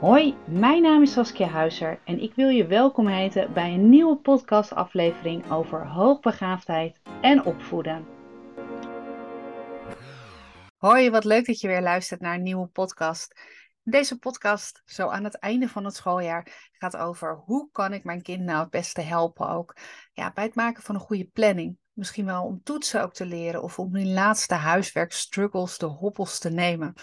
Hoi, mijn naam is Saskia Huizer en ik wil je welkom heten bij een nieuwe podcastaflevering over hoogbegaafdheid en opvoeden. Hoi, wat leuk dat je weer luistert naar een nieuwe podcast. Deze podcast, zo aan het einde van het schooljaar, gaat over hoe kan ik mijn kind nou het beste helpen ook ja, bij het maken van een goede planning. Misschien wel om toetsen ook te leren of om die laatste huiswerk struggles, de hobbels te nemen.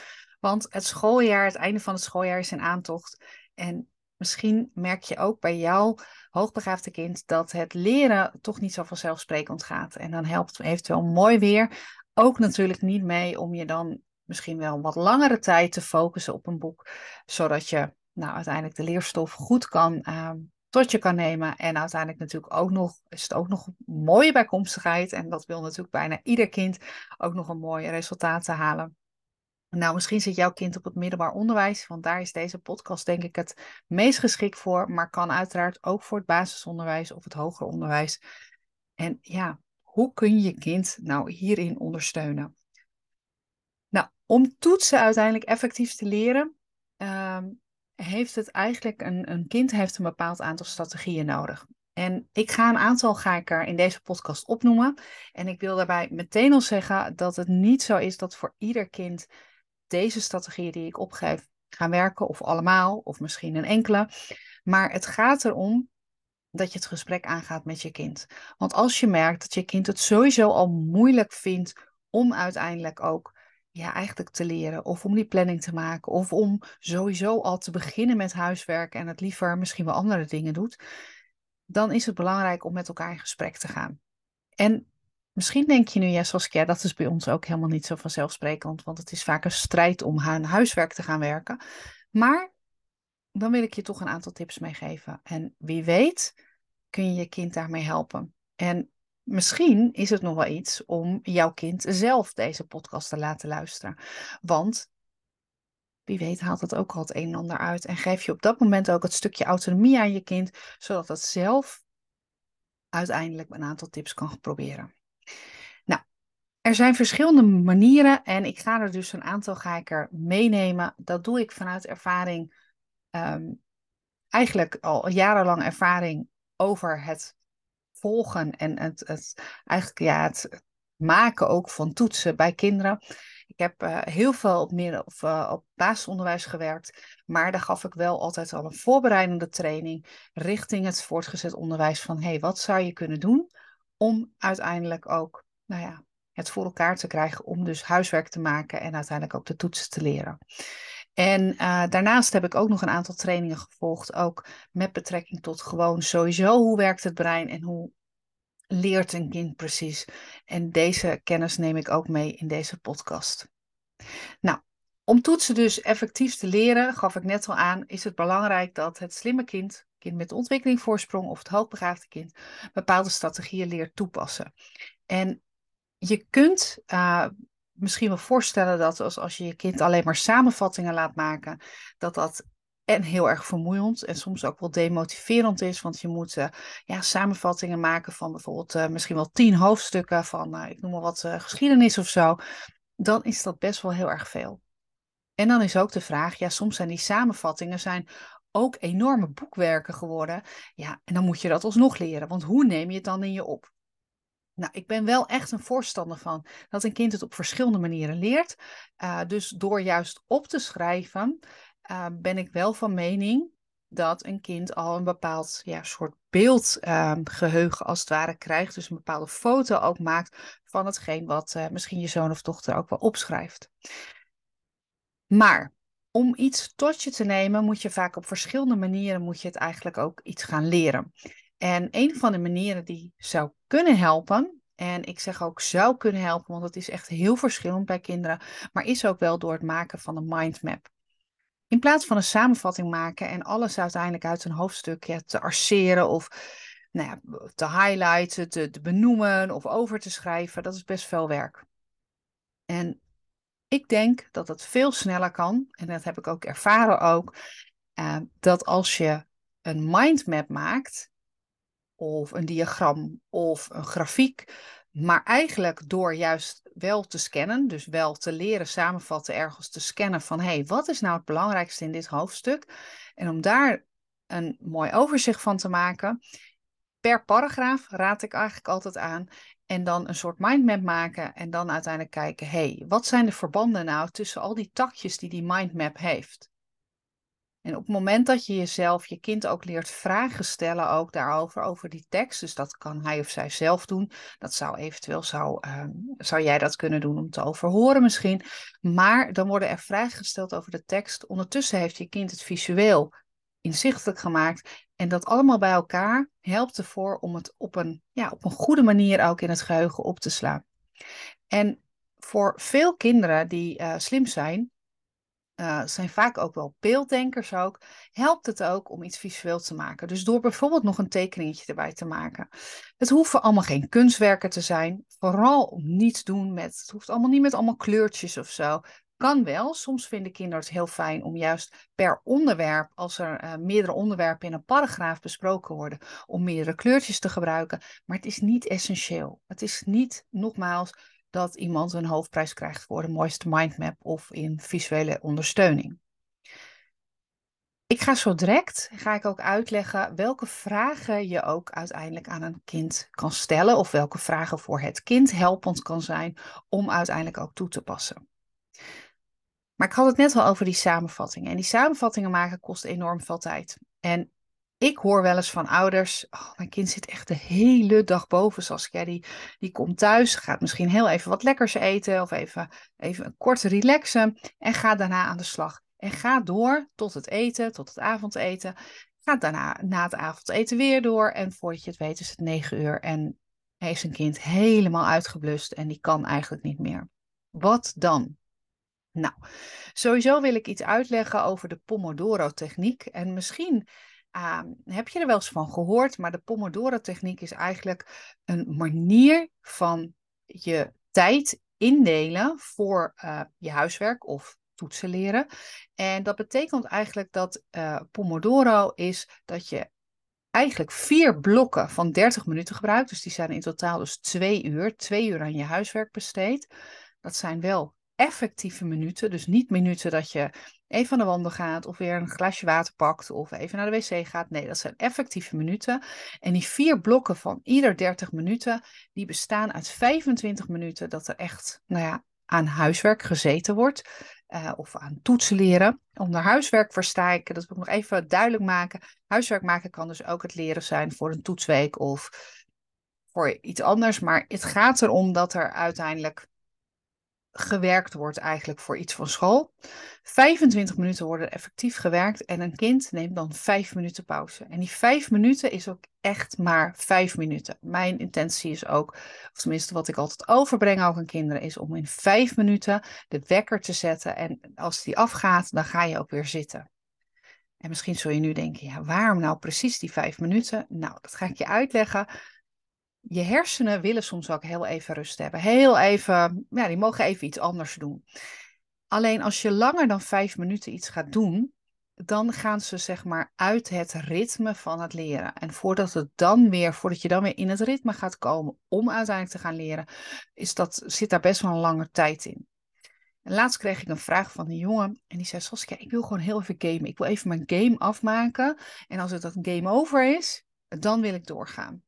Want het schooljaar, het einde van het schooljaar is in aantocht. En misschien merk je ook bij jouw hoogbegaafde kind dat het leren toch niet zo vanzelfsprekend gaat. En dan helpt eventueel mooi weer ook natuurlijk niet mee om je dan misschien wel wat langere tijd te focussen op een boek, zodat je nou, uiteindelijk de leerstof goed kan ehm, tot je kan nemen. En uiteindelijk natuurlijk ook nog, is het ook nog een mooie bijkomstigheid. En dat wil natuurlijk bijna ieder kind ook nog een mooi resultaat te halen. Nou, misschien zit jouw kind op het middelbaar onderwijs, want daar is deze podcast denk ik het meest geschikt voor, maar kan uiteraard ook voor het basisonderwijs of het hoger onderwijs. En ja, hoe kun je je kind nou hierin ondersteunen? Nou, om toetsen uiteindelijk effectief te leren, ehm, heeft het eigenlijk een, een kind heeft een bepaald aantal strategieën nodig. En ik ga een aantal ga ik er in deze podcast opnoemen. En ik wil daarbij meteen al zeggen dat het niet zo is dat voor ieder kind deze strategieën die ik opgeef gaan werken, of allemaal, of misschien een enkele. Maar het gaat erom dat je het gesprek aangaat met je kind. Want als je merkt dat je kind het sowieso al moeilijk vindt om uiteindelijk ook ja, eigenlijk te leren, of om die planning te maken, of om sowieso al te beginnen met huiswerk en het liever misschien wel andere dingen doet, dan is het belangrijk om met elkaar in gesprek te gaan. En Misschien denk je nu, ja, Saskia, dat is bij ons ook helemaal niet zo vanzelfsprekend, want het is vaak een strijd om aan huiswerk te gaan werken. Maar dan wil ik je toch een aantal tips meegeven. En wie weet kun je je kind daarmee helpen. En misschien is het nog wel iets om jouw kind zelf deze podcast te laten luisteren. Want wie weet haalt het ook al het een en ander uit en geef je op dat moment ook het stukje autonomie aan je kind, zodat het zelf uiteindelijk een aantal tips kan proberen. Nou, er zijn verschillende manieren en ik ga er dus een aantal ga ik er meenemen. Dat doe ik vanuit ervaring, ehm, eigenlijk al jarenlang ervaring over het volgen en het, het, eigenlijk ja, het maken ook van toetsen bij kinderen. Ik heb uh, heel veel op, of, uh, op basisonderwijs gewerkt, maar daar gaf ik wel altijd al een voorbereidende training richting het voortgezet onderwijs van hey, wat zou je kunnen doen om uiteindelijk ook nou ja, het voor elkaar te krijgen om dus huiswerk te maken en uiteindelijk ook de toetsen te leren. En uh, daarnaast heb ik ook nog een aantal trainingen gevolgd, ook met betrekking tot gewoon sowieso hoe werkt het brein en hoe leert een kind precies. En deze kennis neem ik ook mee in deze podcast. Nou, om toetsen dus effectief te leren, gaf ik net al aan, is het belangrijk dat het slimme kind, kind met ontwikkelingvoorsprong of het hoogbegaafde kind, bepaalde strategieën leert toepassen. En je kunt uh, misschien wel voorstellen dat als, als je je kind alleen maar samenvattingen laat maken, dat dat en heel erg vermoeiend en soms ook wel demotiverend is. Want je moet uh, ja, samenvattingen maken van bijvoorbeeld uh, misschien wel tien hoofdstukken van, ik noem maar wat, geschiedenis of zo. Dan is dat best wel heel erg veel. En dan is ook de vraag, ja, soms zijn die samenvattingen zijn ook enorme boekwerken geworden. Ja, en dan moet je dat alsnog leren. Want hoe neem je het dan in je op? Nou, ik ben wel echt een voorstander van dat een kind het op verschillende manieren leert. Uh, dus door juist op te schrijven, uh, ben ik wel van mening dat een kind al een bepaald ja, soort beeldgeheugen uh, als het ware krijgt. Dus een bepaalde foto ook maakt van hetgeen wat uh, misschien je zoon of dochter ook wel opschrijft. Maar om iets tot je te nemen, moet je vaak op verschillende manieren moet je het eigenlijk ook iets gaan leren. En een van de manieren die zou kunnen helpen, en ik zeg ook zou kunnen helpen, want het is echt heel verschillend bij kinderen, maar is ook wel door het maken van een mindmap. In plaats van een samenvatting maken en alles uiteindelijk uit een hoofdstuk ja, te arceren of nou ja, te highlighten, te, te benoemen of over te schrijven, dat is best veel werk. En ik denk dat het veel sneller kan, en dat heb ik ook ervaren ook, uh, dat als je een mindmap maakt, of een diagram of een grafiek. Maar eigenlijk door juist wel te scannen, dus wel te leren samenvatten, ergens te scannen van hé, hey, wat is nou het belangrijkste in dit hoofdstuk? En om daar een mooi overzicht van te maken. Per paragraaf raad ik eigenlijk altijd aan. En dan een soort mindmap maken en dan uiteindelijk kijken, hé, hey, wat zijn de verbanden nou tussen al die takjes die die mindmap heeft? En op het moment dat je jezelf, je kind ook leert vragen stellen ook daarover, over die tekst, dus dat kan hij of zij zelf doen. Dat zou eventueel, zou, uh, zou jij dat kunnen doen om te overhoren misschien. Maar dan worden er vragen gesteld over de tekst. Ondertussen heeft je kind het visueel inzichtelijk gemaakt. En dat allemaal bij elkaar helpt ervoor om het op een, ja, op een goede manier ook in het geheugen op te slaan. En voor veel kinderen die uh, slim zijn, uh, zijn vaak ook wel beelddenkers ook, helpt het ook om iets visueel te maken. Dus door bijvoorbeeld nog een tekeningetje erbij te maken. Het hoeven allemaal geen kunstwerken te zijn. Vooral niets doen met, het hoeft allemaal niet met allemaal kleurtjes of zo. Kan wel. Soms vinden kinderen het heel fijn om juist per onderwerp, als er uh, meerdere onderwerpen in een paragraaf besproken worden, om meerdere kleurtjes te gebruiken. Maar het is niet essentieel. Het is niet, nogmaals, dat iemand een hoofdprijs krijgt voor de mooiste mindmap of in visuele ondersteuning. Ik ga zo direct ga ik ook uitleggen welke vragen je ook uiteindelijk aan een kind kan stellen of welke vragen voor het kind helpend kan zijn om uiteindelijk ook toe te passen. Maar ik had het net al over die samenvattingen. En die samenvattingen maken kost enorm veel tijd. En ik hoor wel eens van ouders, oh, mijn kind zit echt de hele dag boven, Saskia. Die, die komt thuis, gaat misschien heel even wat lekkers eten of even, even een kort relaxen en gaat daarna aan de slag. En gaat door tot het eten, tot het avondeten. Gaat daarna na het avondeten weer door en voordat je het weet is het negen uur en heeft zijn kind helemaal uitgeblust en die kan eigenlijk niet meer. Wat dan? Nou, sowieso wil ik iets uitleggen over de Pomodoro-techniek. En misschien Ehm, heb je er wel eens van gehoord, maar de Pomodoro-techniek is eigenlijk een manier van je tijd indelen voor uh, je huiswerk of toetsen leren. En dat betekent eigenlijk dat uh, Pomodoro is dat je eigenlijk vier blokken van 30 minuten gebruikt. Dus die zijn in totaal dus twee uur. Twee uur aan je huiswerk besteed. Dat zijn wel effectieve minuten. Dus niet minuten dat je even van de wandel gaat of weer een glasje water pakt of even naar de wc gaat. Nee, dat zijn effectieve minuten. En die vier blokken van ieder 30 minuten, die bestaan uit 25 minuten dat er echt, nou ja, aan huiswerk gezeten wordt. Uh, of aan toetsen leren. Onder huiswerk versta ik, dat wil ik nog even duidelijk maken. Huiswerk maken kan dus ook het leren zijn voor een toetsweek of voor iets anders. Maar het gaat erom dat er uiteindelijk gewerkt wordt eigenlijk voor iets van school. 25 minuten worden effectief gewerkt en een kind neemt dan 5 minuten pauze. En die 5 minuten is ook echt maar 5 minuten. Mijn intentie is ook, of tenminste wat ik altijd overbreng ook aan kinderen, is om in 5 minuten de wekker te zetten. En als die afgaat, dan ga je ook weer zitten. En misschien zul je nu denken, ja, waarom nou precies die 5 minuten? Nou, dat ga ik je uitleggen je hersenen willen soms ook heel even rust hebben. Heel even, ja, die mogen even iets anders doen. Alleen als je langer dan vijf minuten iets gaat doen, dan gaan ze zeg maar uit het ritme van het leren. En voordat het dan weer, voordat je dan weer in het ritme gaat komen om uiteindelijk te gaan leren, is dat, zit daar best wel een lange tijd in. En laatst kreeg ik een vraag van een jongen en die zei: Saskia, ik wil gewoon heel even gamen. Ik wil even mijn game afmaken. En als het dat game over is, dan wil ik doorgaan.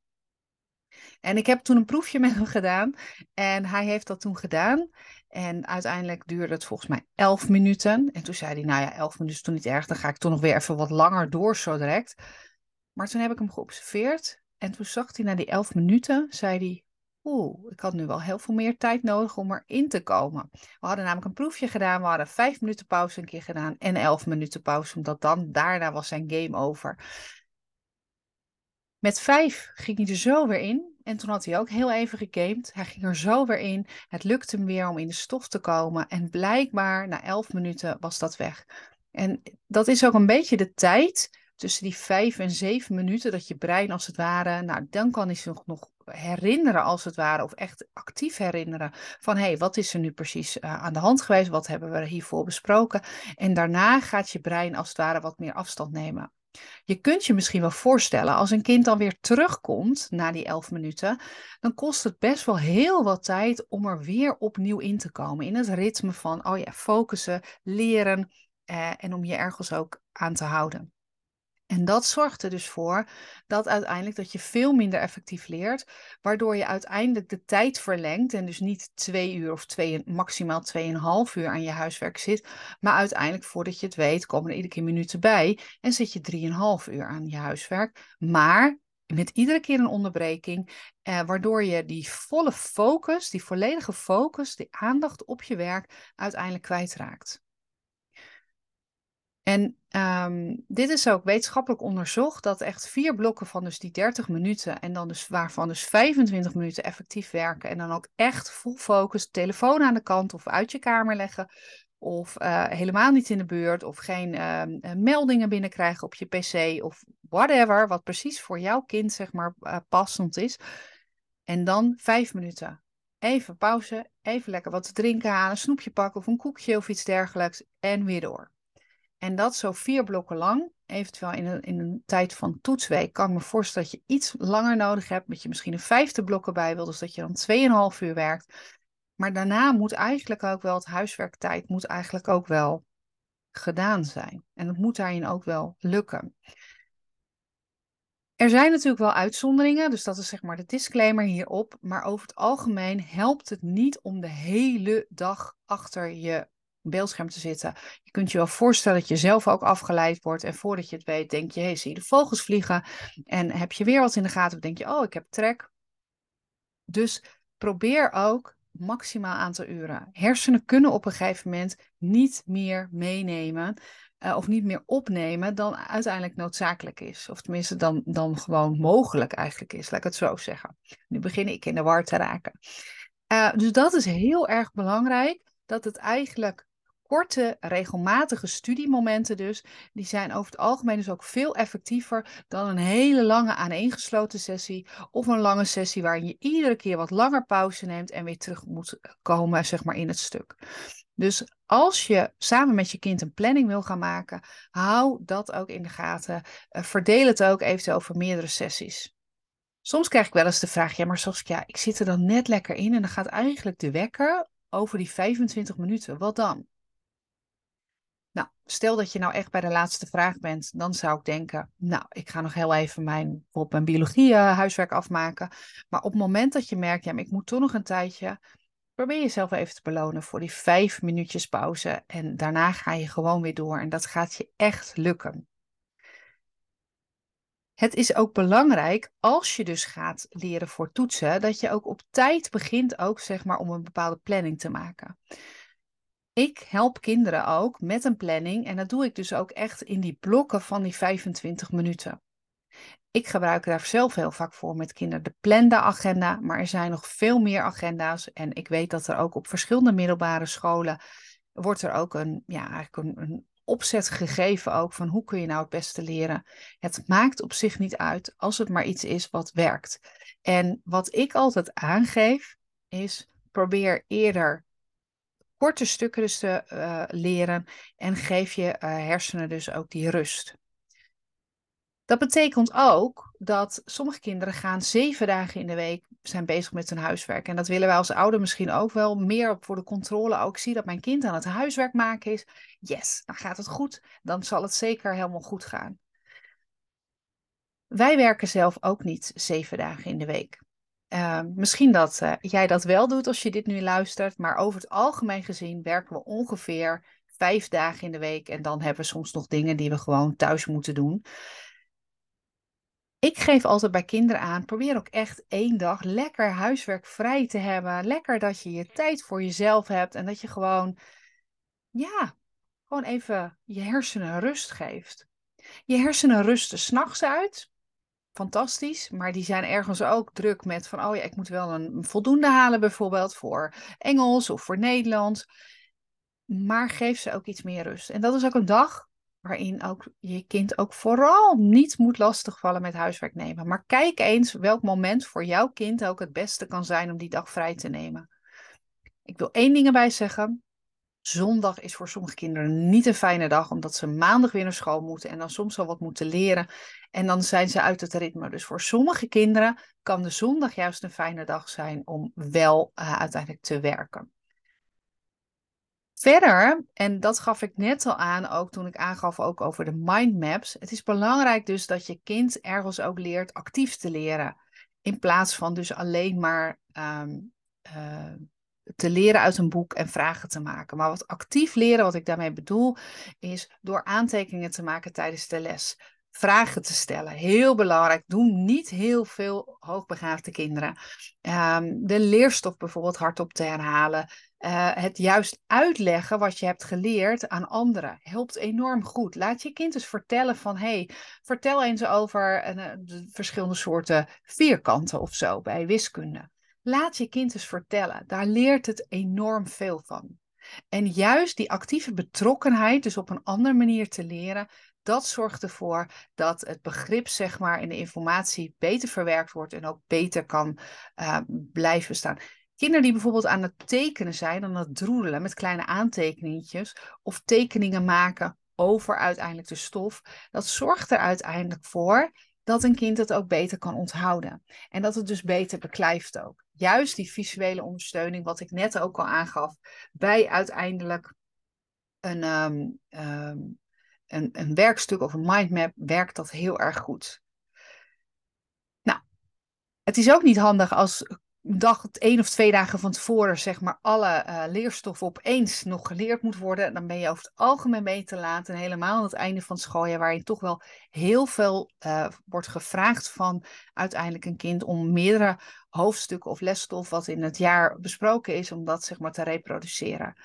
En ik heb toen een proefje met hem gedaan. En hij heeft dat toen gedaan. En uiteindelijk duurde het volgens mij elf minuten. En toen zei hij, nou ja, elf minuten is toen niet erg. Dan ga ik toch nog weer even wat langer door zo direct. Maar toen heb ik hem geobserveerd. En toen zag hij na die elf minuten, zei hij... Oeh, ik had nu wel heel veel meer tijd nodig om erin te komen. We hadden namelijk een proefje gedaan. We hadden vijf minuten pauze een keer gedaan. En elf minuten pauze. Omdat dan, daarna was zijn game over. Met vijf ging hij er zo weer in. En toen had hij ook heel even gegamed. Hij ging er zo weer in. Het lukte hem weer om in de stof te komen. En blijkbaar na elf minuten was dat weg. En dat is ook een beetje de tijd tussen die vijf en zeven minuten dat je brein als het ware, nou dan kan hij zich nog herinneren als het ware, of echt actief herinneren van hé, hey, wat is er nu precies uh, aan de hand geweest, wat hebben we hiervoor besproken. En daarna gaat je brein als het ware wat meer afstand nemen. Je kunt je misschien wel voorstellen, als een kind dan weer terugkomt na die elf minuten, dan kost het best wel heel wat tijd om er weer opnieuw in te komen. In het ritme van, oh ja, focussen, leren eh, en om je ergens ook aan te houden. En dat zorgt er dus voor dat uiteindelijk dat je veel minder effectief leert, waardoor je uiteindelijk de tijd verlengt en dus niet twee uur of twee, maximaal tweeënhalf uur aan je huiswerk zit, maar uiteindelijk voordat je het weet komen er iedere keer minuten bij en zit je drieënhalf uur aan je huiswerk, maar met iedere keer een onderbreking, eh, waardoor je die volle focus, die volledige focus, die aandacht op je werk uiteindelijk kwijtraakt. En ehm, dit is ook wetenschappelijk onderzocht dat echt vier blokken van dus die 30 minuten en dan dus waarvan dus 25 minuten effectief werken en dan ook echt full focus, telefoon aan de kant of uit je kamer leggen of uh, helemaal niet in de buurt of geen uh, meldingen binnenkrijgen op je pc of whatever, wat precies voor jouw kind zeg maar uh, passend is. En dan vijf minuten. Even pauze, even lekker wat te drinken halen, een snoepje pakken of een koekje of iets dergelijks en weer door. En dat zo vier blokken lang, eventueel in een, in een tijd van toetsweek, kan me voorstellen dat je iets langer nodig hebt, dat je misschien een vijfde blokken bij wil, dus dat je dan 2,5 uur werkt. Maar daarna moet eigenlijk ook wel het huiswerktijd moet eigenlijk ook wel gedaan zijn. En het moet daarin ook wel lukken. Er zijn natuurlijk wel uitzonderingen, dus dat is zeg maar de disclaimer hierop. Maar over het algemeen helpt het niet om de hele dag achter je beeldscherm te zitten. Je kunt je wel voorstellen dat je zelf ook afgeleid wordt. En voordat je het weet, denk je, hey, zie je de vogels vliegen. En heb je weer wat in de gaten, of denk je, oh, ik heb trek. Dus probeer ook maximaal aantal uren. Hersenen kunnen op een gegeven moment niet meer meenemen. Uh, of niet meer opnemen dan uiteindelijk noodzakelijk is. Of tenminste dan, dan gewoon mogelijk eigenlijk is, laat ik het zo zeggen. Nu begin ik in de war te raken. Uh, dus dat is heel erg belangrijk, dat het eigenlijk korte, regelmatige studiemomenten dus, die zijn over het algemeen dus ook veel effectiever dan een hele lange aaneengesloten sessie of een lange sessie waarin je iedere keer wat langer pauze neemt en weer terug moet komen, zeg maar, in het stuk. Dus als je samen met je kind een planning wil gaan maken, hou dat ook in de gaten. Uh, verdeel het ook eventueel over meerdere sessies. Soms krijg ik wel eens de vraag, ja, maar Saskia, ik zit er dan net lekker in en dan gaat eigenlijk de wekker over die 25 minuten. Wat dan? Nou, stel dat je nou echt bij de laatste vraag bent, dan zou ik denken, nou, ik ga nog heel even mijn, mijn biologie uh, huiswerk afmaken. Maar op het moment dat je merkt, ja, ik moet toch nog een tijdje, probeer jezelf even te belonen voor die vijf minuutjes pauze. En daarna ga je gewoon weer door en dat gaat je echt lukken. Het is ook belangrijk als je dus gaat leren voor toetsen, dat je ook op tijd begint ook zeg maar om een bepaalde planning te maken. Ik help kinderen ook met een planning en dat doe ik dus ook echt in die blokken van die 25 minuten. Ik gebruik daar zelf heel vaak voor met kinderen de plande agenda, maar er zijn nog veel meer agenda's en ik weet dat er ook op verschillende middelbare scholen wordt er ook een, ja, eigenlijk een, een opzet gegeven ook van hoe kun je nou het beste leren. Het maakt op zich niet uit als het maar iets is wat werkt. En wat ik altijd aangeef is probeer eerder korte stukken dus te uh, leren en geef je uh, hersenen dus ook die rust. Dat betekent ook dat sommige kinderen gaan zeven dagen in de week zijn bezig met hun huiswerk. En dat willen wij als ouder misschien ook wel meer voor de controle. Ook zie dat mijn kind aan het huiswerk maken is. Yes, dan gaat het goed. Dan zal het zeker helemaal goed gaan. Wij werken zelf ook niet zeven dagen in de week. Uh, misschien dat uh, jij dat wel doet als je dit nu luistert, maar over het algemeen gezien werken we ongeveer vijf dagen in de week en dan hebben we soms nog dingen die we gewoon thuis moeten doen. Ik geef altijd bij kinderen aan, probeer ook echt één dag lekker huiswerk vrij te hebben. Lekker dat je je tijd voor jezelf hebt en dat je gewoon, ja, gewoon even je hersenen rust geeft. Je hersenen rusten s'nachts uit fantastisch, maar die zijn ergens ook druk met van, oh ja, ik moet wel een voldoende halen bijvoorbeeld voor Engels of voor Nederlands. Maar geef ze ook iets meer rust. En dat is ook een dag waarin ook je kind ook vooral niet moet lastigvallen met huiswerk nemen. Maar kijk eens welk moment voor jouw kind ook het beste kan zijn om die dag vrij te nemen. Ik wil één ding erbij zeggen. Zondag is voor sommige kinderen niet een fijne dag, omdat ze maandag weer naar school moeten en dan soms al wat moeten leren. En dan zijn ze uit het ritme. Dus voor sommige kinderen kan de zondag juist een fijne dag zijn om wel uh, uiteindelijk te werken. Verder, en dat gaf ik net al aan, ook toen ik aangaf ook over de mindmaps. Het is belangrijk dus dat je kind ergens ook leert actief te leren. In plaats van dus alleen maar um, uh, te leren uit een boek en vragen te maken. Maar wat actief leren, wat ik daarmee bedoel, is door aantekeningen te maken tijdens de les. Vragen te stellen, heel belangrijk. Doen niet heel veel hoogbegaafde kinderen. Um, de leerstof bijvoorbeeld hardop te herhalen. Uh, het juist uitleggen wat je hebt geleerd aan anderen helpt enorm goed. Laat je kind eens vertellen van, hey, vertel eens over uh, de verschillende soorten vierkanten of zo bij wiskunde. Laat je kind eens vertellen. Daar leert het enorm veel van. En juist die actieve betrokkenheid, dus op een andere manier te leren, dat zorgt ervoor dat het begrip, zeg maar, in de informatie beter verwerkt wordt en ook beter kan uh, blijven staan. Kinderen die bijvoorbeeld aan het tekenen zijn, aan het droedelen met kleine aantekeningetjes of tekeningen maken over uiteindelijk de stof, dat zorgt er uiteindelijk voor dat een kind het ook beter kan onthouden. En dat het dus beter beklijft ook. Juist die visuele ondersteuning, wat ik net ook al aangaf, bij uiteindelijk een, um, um, een, een werkstuk of een mindmap, werkt dat heel erg goed. Nou, het is ook niet handig als dag, één of twee dagen van tevoren, zeg maar, alle uh, leerstoffen opeens nog geleerd moet worden, dan ben je over het algemeen mee te laat. En helemaal aan het einde van het schooljaar, waarin toch wel heel veel uh, wordt gevraagd van uiteindelijk een kind om meerdere hoofdstukken of lesstof wat in het jaar besproken is, om dat zeg maar te reproduceren.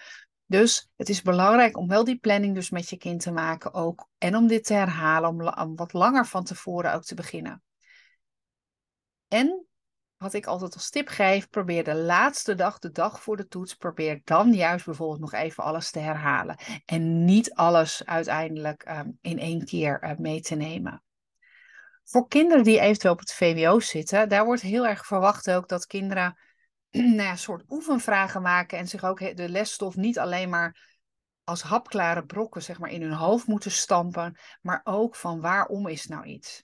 Dus het is belangrijk om wel die planning dus met je kind te maken ook. En om dit te herhalen, om wat langer van tevoren ook te beginnen. En wat ik altijd als tip geef, probeer de laatste dag, de dag voor de toets, probeer dan juist bijvoorbeeld nog even alles te herhalen. En niet alles uiteindelijk um, in één keer uh, mee te nemen. Voor kinderen die eventueel op het VWO zitten, daar wordt heel erg verwacht ook dat kinderen nou ja, een soort oefenvragen maken en zich ook de lesstof niet alleen maar als hapklare brokken zeg maar, in hun hoofd moeten stampen, maar ook van waarom is nou iets.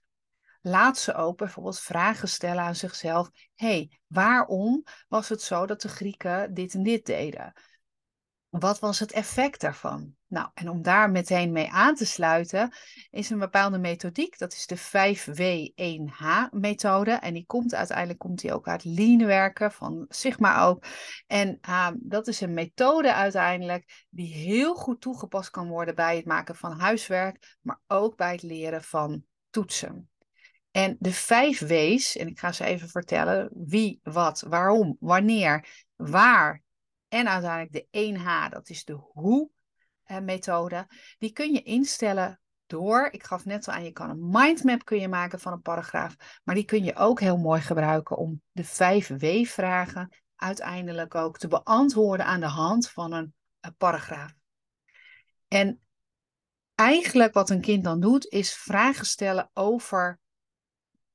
Laat ze ook bijvoorbeeld vragen stellen aan zichzelf. hey, waarom was het zo dat de Grieken dit en dit deden? Wat was het effect daarvan? Nou, en om daar meteen mee aan te sluiten, is een bepaalde methodiek. Dat is de 5W1H-methode. En die komt uiteindelijk komt die ook uit lean werken, van Sigma ook. En uh, dat is een methode uiteindelijk die heel goed toegepast kan worden bij het maken van huiswerk, maar ook bij het leren van toetsen. En de vijf W's, en ik ga ze even vertellen, wie, wat, waarom, wanneer, waar en uiteindelijk de 1H, dat is de hoe-methode, die kun je instellen door, ik gaf net al aan, je kan een mindmap kun je maken van een paragraaf, maar die kun je ook heel mooi gebruiken om de vijf W-vragen uiteindelijk ook te beantwoorden aan de hand van een, een paragraaf. En eigenlijk wat een kind dan doet, is vragen stellen over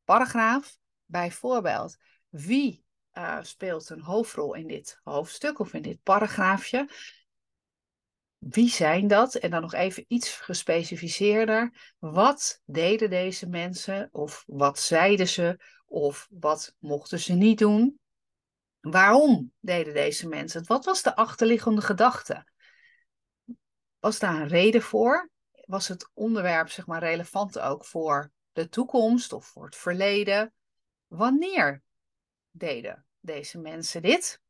paragraaf. Bijvoorbeeld, wie uh, speelt een hoofdrol in dit hoofdstuk of in dit paragraafje? Wie zijn dat? En dan nog even iets gespecificeerder. Wat deden deze mensen? Of wat zeiden ze? Of wat mochten ze niet doen? Waarom deden deze mensen het? Wat was de achterliggende gedachte? Was daar een reden voor? Was het onderwerp zeg maar, relevant ook voor de toekomst of voor het verleden. Wanneer deden deze mensen dit?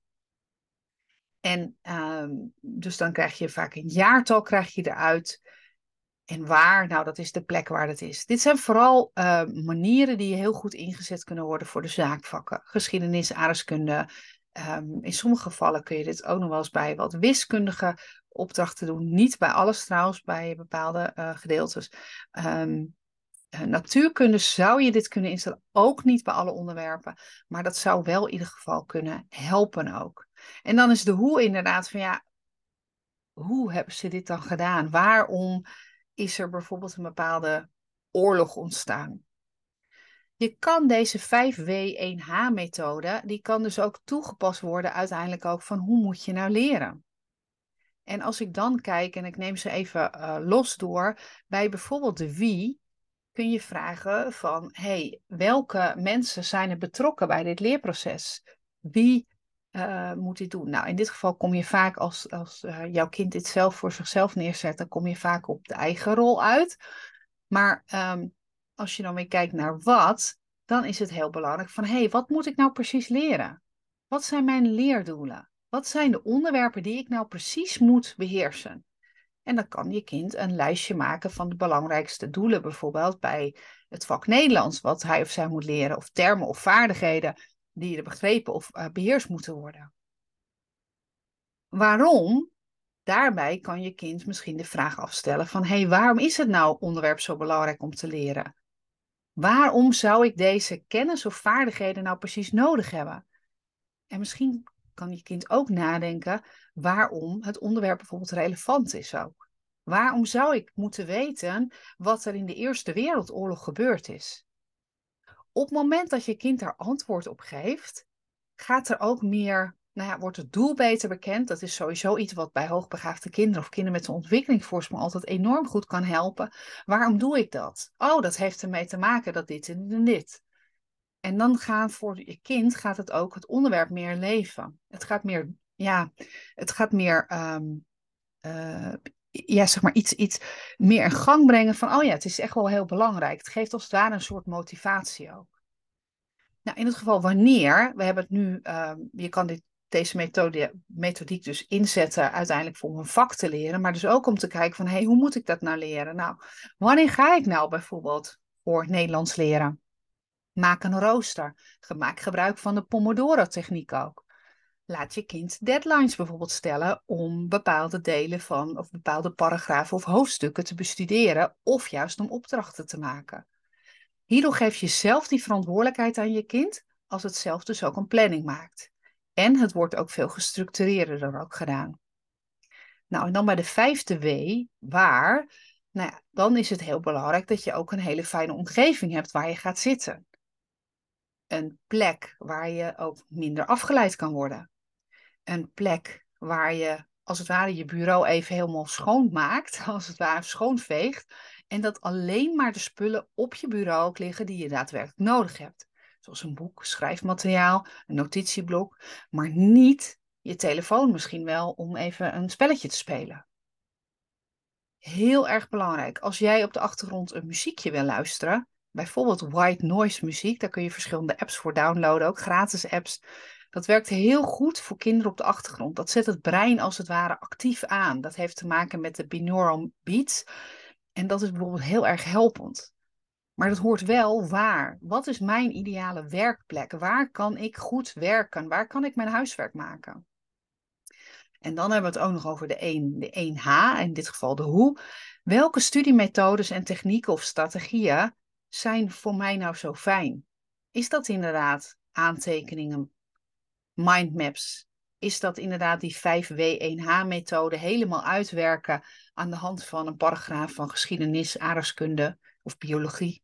En um, dus dan krijg je vaak een jaartal krijg je eruit. En waar? Nou, dat is de plek waar het is. Dit zijn vooral uh, manieren die heel goed ingezet kunnen worden voor de zaakvakken. Geschiedenis, aardrijkskunde. Um, in sommige gevallen kun je dit ook nog wel eens bij wat wiskundige opdrachten doen. Niet bij alles trouwens, bij bepaalde uh, gedeeltes. Natuurkunde zou je dit kunnen instellen, ook niet bij alle onderwerpen, maar dat zou wel in ieder geval kunnen helpen ook. En dan is de hoe inderdaad van ja, hoe hebben ze dit dan gedaan? Waarom is er bijvoorbeeld een bepaalde oorlog ontstaan? Je kan deze 5W1H-methode, die kan dus ook toegepast worden uiteindelijk ook van hoe moet je nou leren? En als ik dan kijk en ik neem ze even uh, los door, bij bijvoorbeeld de wie, kun je vragen van, hey, welke mensen zijn er betrokken bij dit leerproces? Wie uh, moet dit doen? Nou, in dit geval kom je vaak als, als uh, jouw kind dit zelf voor zichzelf neerzet, dan kom je vaak op de eigen rol uit. Maar um, als je dan weer kijkt naar wat, dan is het heel belangrijk van, hey, wat moet ik nou precies leren? Wat zijn mijn leerdoelen? Wat zijn de onderwerpen die ik nou precies moet beheersen? En dan kan je kind een lijstje maken van de belangrijkste doelen, bijvoorbeeld bij het vak Nederlands, wat hij of zij moet leren, of termen of vaardigheden die er begrepen of uh, beheerst moeten worden. Waarom? Daarbij kan je kind misschien de vraag afstellen van, hé, hey, waarom is het nou onderwerp zo belangrijk om te leren? Waarom zou ik deze kennis of vaardigheden nou precies nodig hebben? En misschien kan je kind ook nadenken waarom het onderwerp bijvoorbeeld relevant is ook. Waarom zou ik moeten weten wat er in de Eerste Wereldoorlog gebeurd is? Op het moment dat je kind daar antwoord op geeft, gaat er ook meer, nou ja, wordt het doel beter bekend. Dat is sowieso iets wat bij hoogbegaafde kinderen of kinderen met een ontwikkelingsvoorsprong altijd enorm goed kan helpen. Waarom doe ik dat? Oh, dat heeft ermee te maken dat dit en dit. En dan gaat voor je kind gaat het ook het onderwerp meer leven. Het gaat meer, ja, het gaat meer, um, uh, ja, zeg maar iets, iets meer in gang brengen van, oh ja, het is echt wel heel belangrijk. Het geeft als het ware een soort motivatie ook. Nou, in het geval wanneer, we hebben het nu, um, je kan dit, deze methode, methodiek dus inzetten uiteindelijk voor om een vak te leren, maar dus ook om te kijken van, hé, hey, hoe moet ik dat nou leren? Nou, wanneer ga ik nou bijvoorbeeld voor Nederlands leren? Maak een rooster. Maak gebruik van de Pomodoro-techniek ook. Laat je kind deadlines bijvoorbeeld stellen om bepaalde delen van of bepaalde paragrafen of hoofdstukken te bestuderen of juist om opdrachten te maken. Hierdoor geef je zelf die verantwoordelijkheid aan je kind als het zelf dus ook een planning maakt. En het wordt ook veel gestructureerder ook gedaan. Nou, en dan bij de vijfde W, waar, nou ja, dan is het heel belangrijk dat je ook een hele fijne omgeving hebt waar je gaat zitten een plek waar je ook minder afgeleid kan worden. Een plek waar je als het ware je bureau even helemaal schoonmaakt, als het ware schoonveegt. En dat alleen maar de spullen op je bureau liggen die je daadwerkelijk nodig hebt. Zoals een boek, schrijfmateriaal, een notitieblok, maar niet je telefoon misschien wel om even een spelletje te spelen. Heel erg belangrijk. Als jij op de achtergrond een muziekje wil luisteren, bijvoorbeeld white noise muziek. Daar kun je verschillende apps voor downloaden, ook gratis apps. Dat werkt heel goed voor kinderen op de achtergrond. Dat zet het brein als het ware actief aan. Dat heeft te maken met de binaural beats. En dat is bijvoorbeeld heel erg helpend. Maar dat hoort wel waar. Wat is mijn ideale werkplek? Waar kan ik goed werken? Waar kan ik mijn huiswerk maken? En dan hebben we het ook nog over de 1, de 1H, in dit geval de hoe. Welke studiemethodes en technieken of strategieën zijn voor mij nou zo fijn? Is dat inderdaad aantekeningen, mindmaps? Is dat inderdaad die 5W1H-methode helemaal uitwerken aan de hand van een paragraaf van geschiedenis, aardrijkskunde of biologie?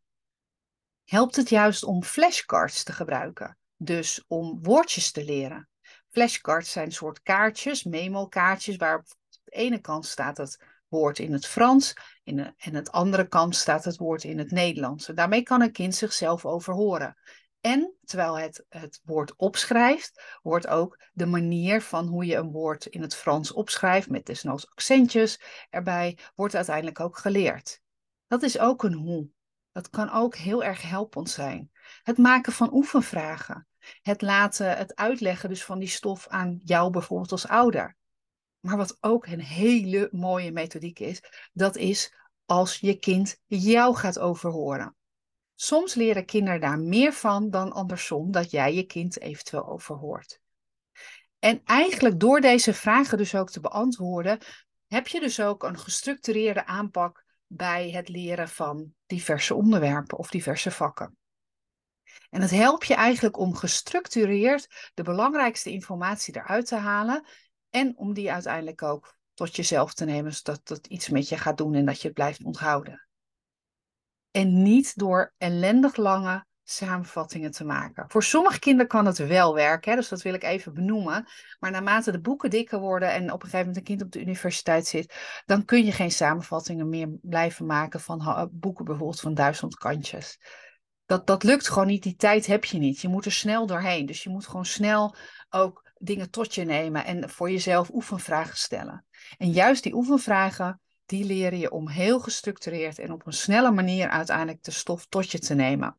Helpt het juist om flashcards te gebruiken, dus om woordjes te leren? Flashcards zijn een soort kaartjes, memo-kaartjes, waar op de ene kant staat het woord in het Frans en de andere kant staat het woord in het Nederlands. Daarmee kan een kind zichzelf overhoren. En terwijl het het woord opschrijft, wordt ook de manier van hoe je een woord in het Frans opschrijft, met desnoods accentjes erbij, wordt uiteindelijk ook geleerd. Dat is ook een hoe. Dat kan ook heel erg helpend zijn. Het maken van oefenvragen. Het laten, het uitleggen dus van die stof aan jou bijvoorbeeld als ouder. Maar wat ook een hele mooie methodiek is, dat is als je kind jou gaat overhoren. Soms leren kinderen daar meer van dan andersom dat jij je kind eventueel overhoort. En eigenlijk door deze vragen dus ook te beantwoorden, heb je dus ook een gestructureerde aanpak bij het leren van diverse onderwerpen of diverse vakken. En het helpt je eigenlijk om gestructureerd de belangrijkste informatie eruit te halen en om die uiteindelijk ook tot jezelf te nemen, zodat het iets met je gaat doen en dat je het blijft onthouden. En niet door ellendig lange samenvattingen te maken. Voor sommige kinderen kan het wel werken, hè, dus dat wil ik even benoemen. Maar naarmate de boeken dikker worden en op een gegeven moment een kind op de universiteit zit, dan kun je geen samenvattingen meer blijven maken van boeken bijvoorbeeld van duizend kantjes. Dat, dat lukt gewoon niet, die tijd heb je niet. Je moet er snel doorheen. Dus je moet gewoon snel ook dingen tot je nemen en voor jezelf oefenvragen stellen. En juist die oefenvragen, die leren je om heel gestructureerd en op een snelle manier uiteindelijk de stof tot je te nemen.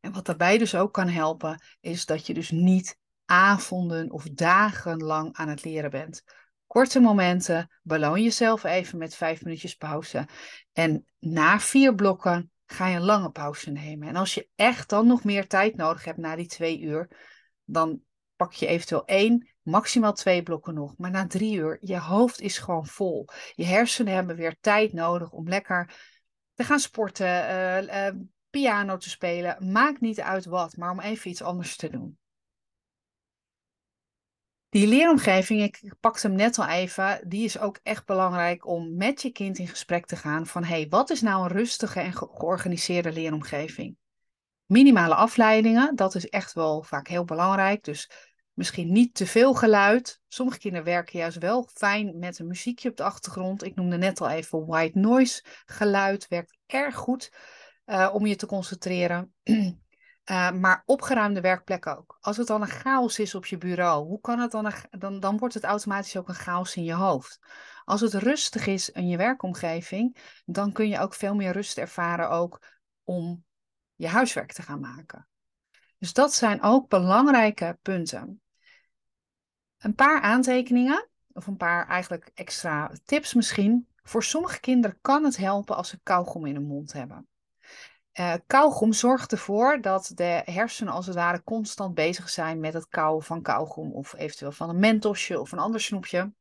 En wat daarbij dus ook kan helpen, is dat je dus niet avonden of dagenlang aan het leren bent. Korte momenten, beloon jezelf even met vijf minuutjes pauze. En na vier blokken ga je een lange pauze nemen. En als je echt dan nog meer tijd nodig hebt na die twee uur, dan pak je eventueel één, maximaal twee blokken nog. Maar na drie uur, je hoofd is gewoon vol. Je hersenen hebben weer tijd nodig om lekker te gaan sporten, uh, uh, piano te spelen. Maakt niet uit wat, maar om even iets anders te doen. Die leeromgeving, ik pakte hem net al even, die is ook echt belangrijk om met je kind in gesprek te gaan van hey, wat is nou een rustige en georganiseerde leeromgeving? Minimale afleidingen, dat is echt wel vaak heel belangrijk. Dus misschien niet te veel geluid. Sommige kinderen werken juist wel fijn met een muziekje op de achtergrond. Ik noemde net al even white noise geluid, werkt erg goed uh, om je te concentreren. Uh, maar opgeruimde werkplek ook. Als het dan een chaos is op je bureau, hoe kan het dan, dan, dan wordt het automatisch ook een chaos in je hoofd. Als het rustig is in je werkomgeving, dan kun je ook veel meer rust ervaren ook om je huiswerk te gaan maken. Dus dat zijn ook belangrijke punten. Een paar aantekeningen, of een paar eigenlijk extra tips misschien. Voor sommige kinderen kan het helpen als ze kauwgom in hun mond hebben. Uh, kauwgom zorgt ervoor dat de hersenen als het ware constant bezig zijn met het kauwen van kauwgom of eventueel van een mentosje of een ander snoepje.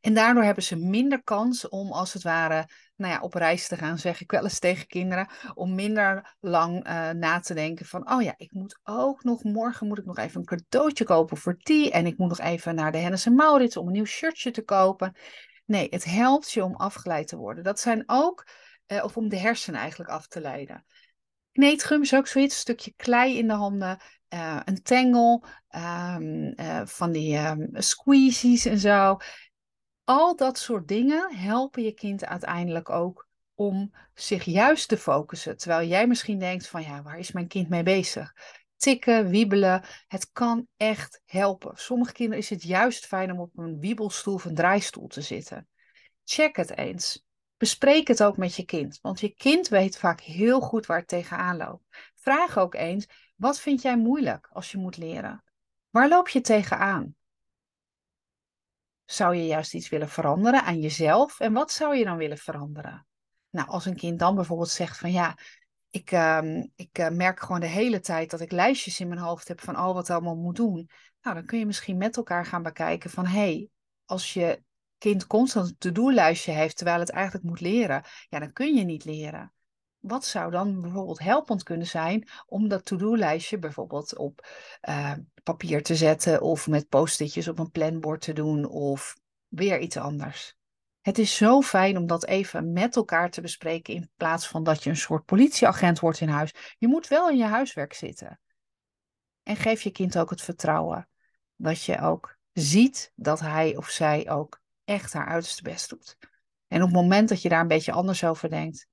En daardoor hebben ze minder kans om als het ware nou ja, op reis te gaan, zeg ik wel eens tegen kinderen, om minder lang uh, na te denken van, oh ja, ik moet ook nog, morgen moet ik nog even een cadeautje kopen voor die en ik moet nog even naar de Hennis en Maurits om een nieuw shirtje te kopen. Nee, het helpt je om afgeleid te worden. Dat zijn ook uh, of om de hersenen eigenlijk af te leiden. Kneedgum is ook zoiets, een stukje klei in de handen, uh, een um, uh, van die um, squeezies en zo. Al dat soort dingen helpen je kind uiteindelijk ook om zich juist te focussen. Terwijl jij misschien denkt van ja, waar is mijn kind mee bezig? Tikken, wiebelen, het kan echt helpen. Sommige kinderen is het juist fijn om op een wiebelstoel of een draaistoel te zitten. Check het eens. Bespreek het ook met je kind, want je kind weet vaak heel goed waar het tegenaan loopt. Vraag ook eens, wat vind jij moeilijk als je moet leren? Waar loop je tegenaan? Zou je juist iets willen veranderen aan jezelf? En wat zou je dan willen veranderen? Nou, als een kind dan bijvoorbeeld zegt van ja, ik, uh, ik uh, merk gewoon de hele tijd dat ik lijstjes in mijn hoofd heb van oh, wat allemaal moet doen. Nou, dan kun je misschien met elkaar gaan bekijken van hey, als je kind constant een to-do-lijstje heeft terwijl het eigenlijk moet leren, ja, dan kun je niet leren. Wat zou dan bijvoorbeeld helpend kunnen zijn om dat to-do-lijstje bijvoorbeeld op uh, papier te zetten of met post-itjes op een planbord te doen of weer iets anders? Het is zo fijn om dat even met elkaar te bespreken in plaats van dat je een soort politieagent wordt in huis. Je moet wel in je huiswerk zitten. En geef je kind ook het vertrouwen dat je ook ziet dat hij of zij ook echt haar uiterste best doet. En op het moment dat je daar een beetje anders over denkt,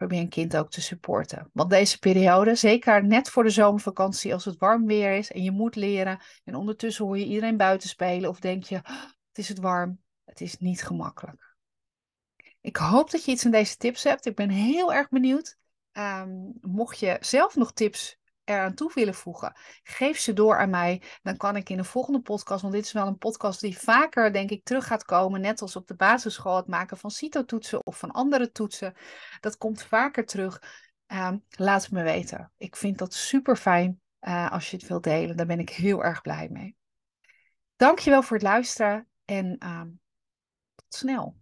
probeer een kind ook te supporten. Want deze periode, zeker net voor de zomervakantie, als het warm weer is en je moet leren, en ondertussen hoor je iedereen buiten spelen of denk je, oh, het is het warm, het is niet gemakkelijk. Ik hoop dat je iets aan deze tips hebt. Ik ben heel erg benieuwd. Um, mocht je zelf nog tips eraan toe willen voegen, geef ze door aan mij. Dan kan ik in de volgende podcast, want dit is wel een podcast die vaker, denk ik, terug gaat komen. Net als op de basisschool, het maken van CITO-toetsen of van andere toetsen. Dat komt vaker terug. Uh, laat het me weten. Ik vind dat super fijn uh, als je het wilt delen. Daar ben ik heel erg blij mee. Dankjewel voor het luisteren en uh, tot snel.